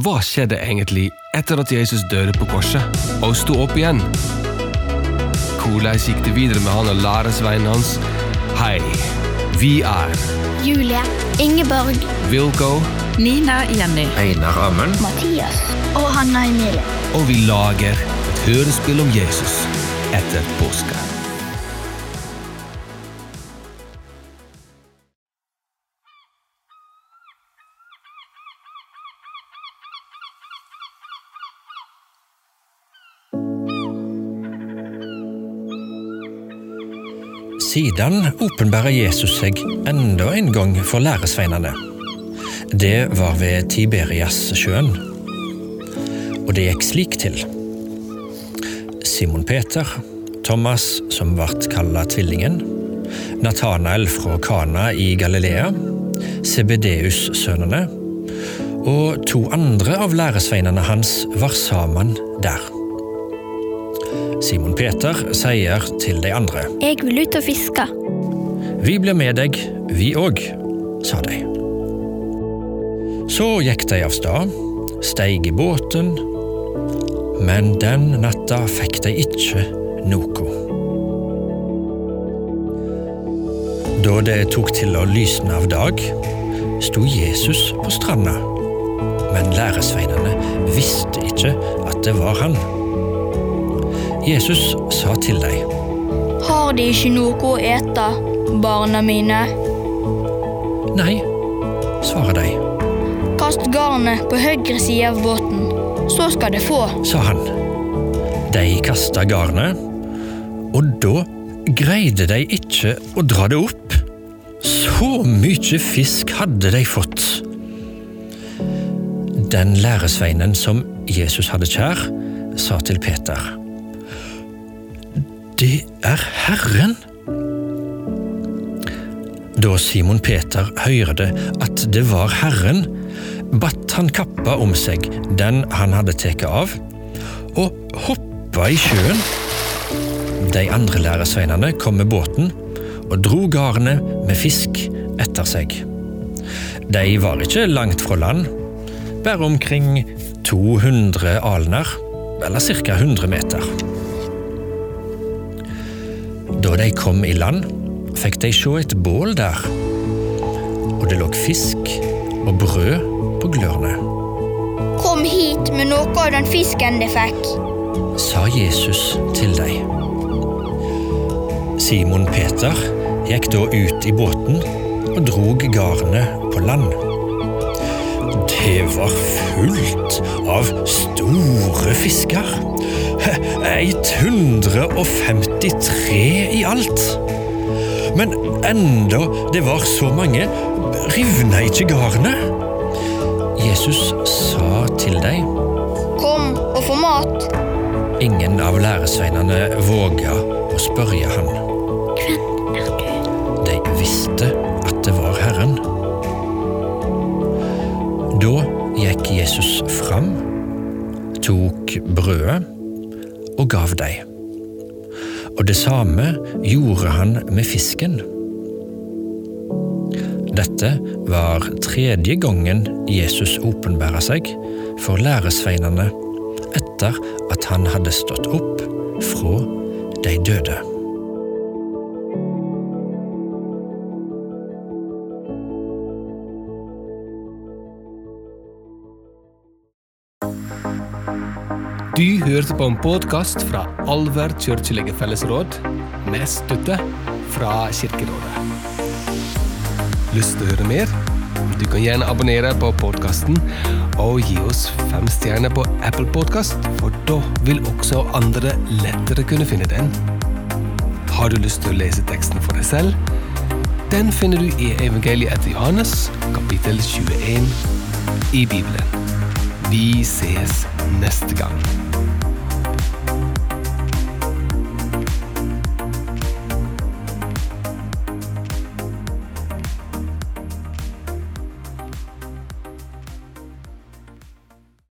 Hva skjedde egentlig etter at Jesus døde på korset og sto opp igjen? Hvordan gikk det videre med han og læresvennen hans? Hei, vi er Julie, Ingeborg, Wilco, Nina Jenny. Einar Amund. Mathias og Hanna Emilie. og vi lager et hørespill om Jesus etter påske. Siden åpenbærer Jesus seg enda en gang for læresveinene. Det var ved Tiberias-sjøen. Og det gikk slik til. Simon Peter, Thomas, som ble kalla Tvillingen, Nathanael fra Kana i Galilea, Sebedeus-sønnene og to andre av læresveinene hans var sammen der. Simon Peter sier til de andre. Jeg vil ut og fiske. Vi blir med deg, vi òg, sa de. Så gikk de av sted, steig i båten, men den natta fikk de ikke noe. Da det tok til å lysne av dag, sto Jesus på stranda, men læresveinene visste ikke at det var han. Jesus sa til dem. Har de ikke noe å ete, barna mine? Nei, svarer de, Kast garnet på høyre side av båten, så skal det få. sa han. De kasta garnet, og da greide de ikke å dra det opp. Så mye fisk hadde de fått. Den læresveinen som Jesus hadde kjær, sa til Peter. Er Herren! Da Simon Peter hørte at det var Herren, batt han kappa om seg, den han hadde tatt av, og hoppa i sjøen. De andre læresveinene kom med båten og dro garnet med fisk etter seg. De var ikke langt fra land, bare omkring 200 alener, eller ca. 100 meter. Da de kom i land, fikk de se et bål der, og det lå fisk og brød på glørne. Kom hit med noe av den fisken de fikk. sa Jesus til dem. Simon Peter gikk da ut i båten og drog garnet på land. Var fullt av store fisker. 153 i alt. Men enda det var så mange, rivna ikke garnet. Jesus sa til dem Kom og få mat. Ingen av læresveinene våga å spørre han. Hvem er du? De visste tok brødet og gav dem. Og det samme gjorde han med fisken. Dette var tredje gangen Jesus åpenbæra seg for læresveinene etter at han hadde stått opp fra de døde. Du hørte på en podkast fra Alver kirkelige fellesråd, med støtte fra Kirkerådet. Lyst til å høre mer? Du kan gjerne abonnere på podkasten og gi oss fem stjerner på Apple Podkast, for da vil også andre lettere kunne finne den. Har du lyst til å lese teksten for deg selv? Den finner du i Evangeliet etter Johannes, kapittel 21 i Bibelen. Vi ses neste gang.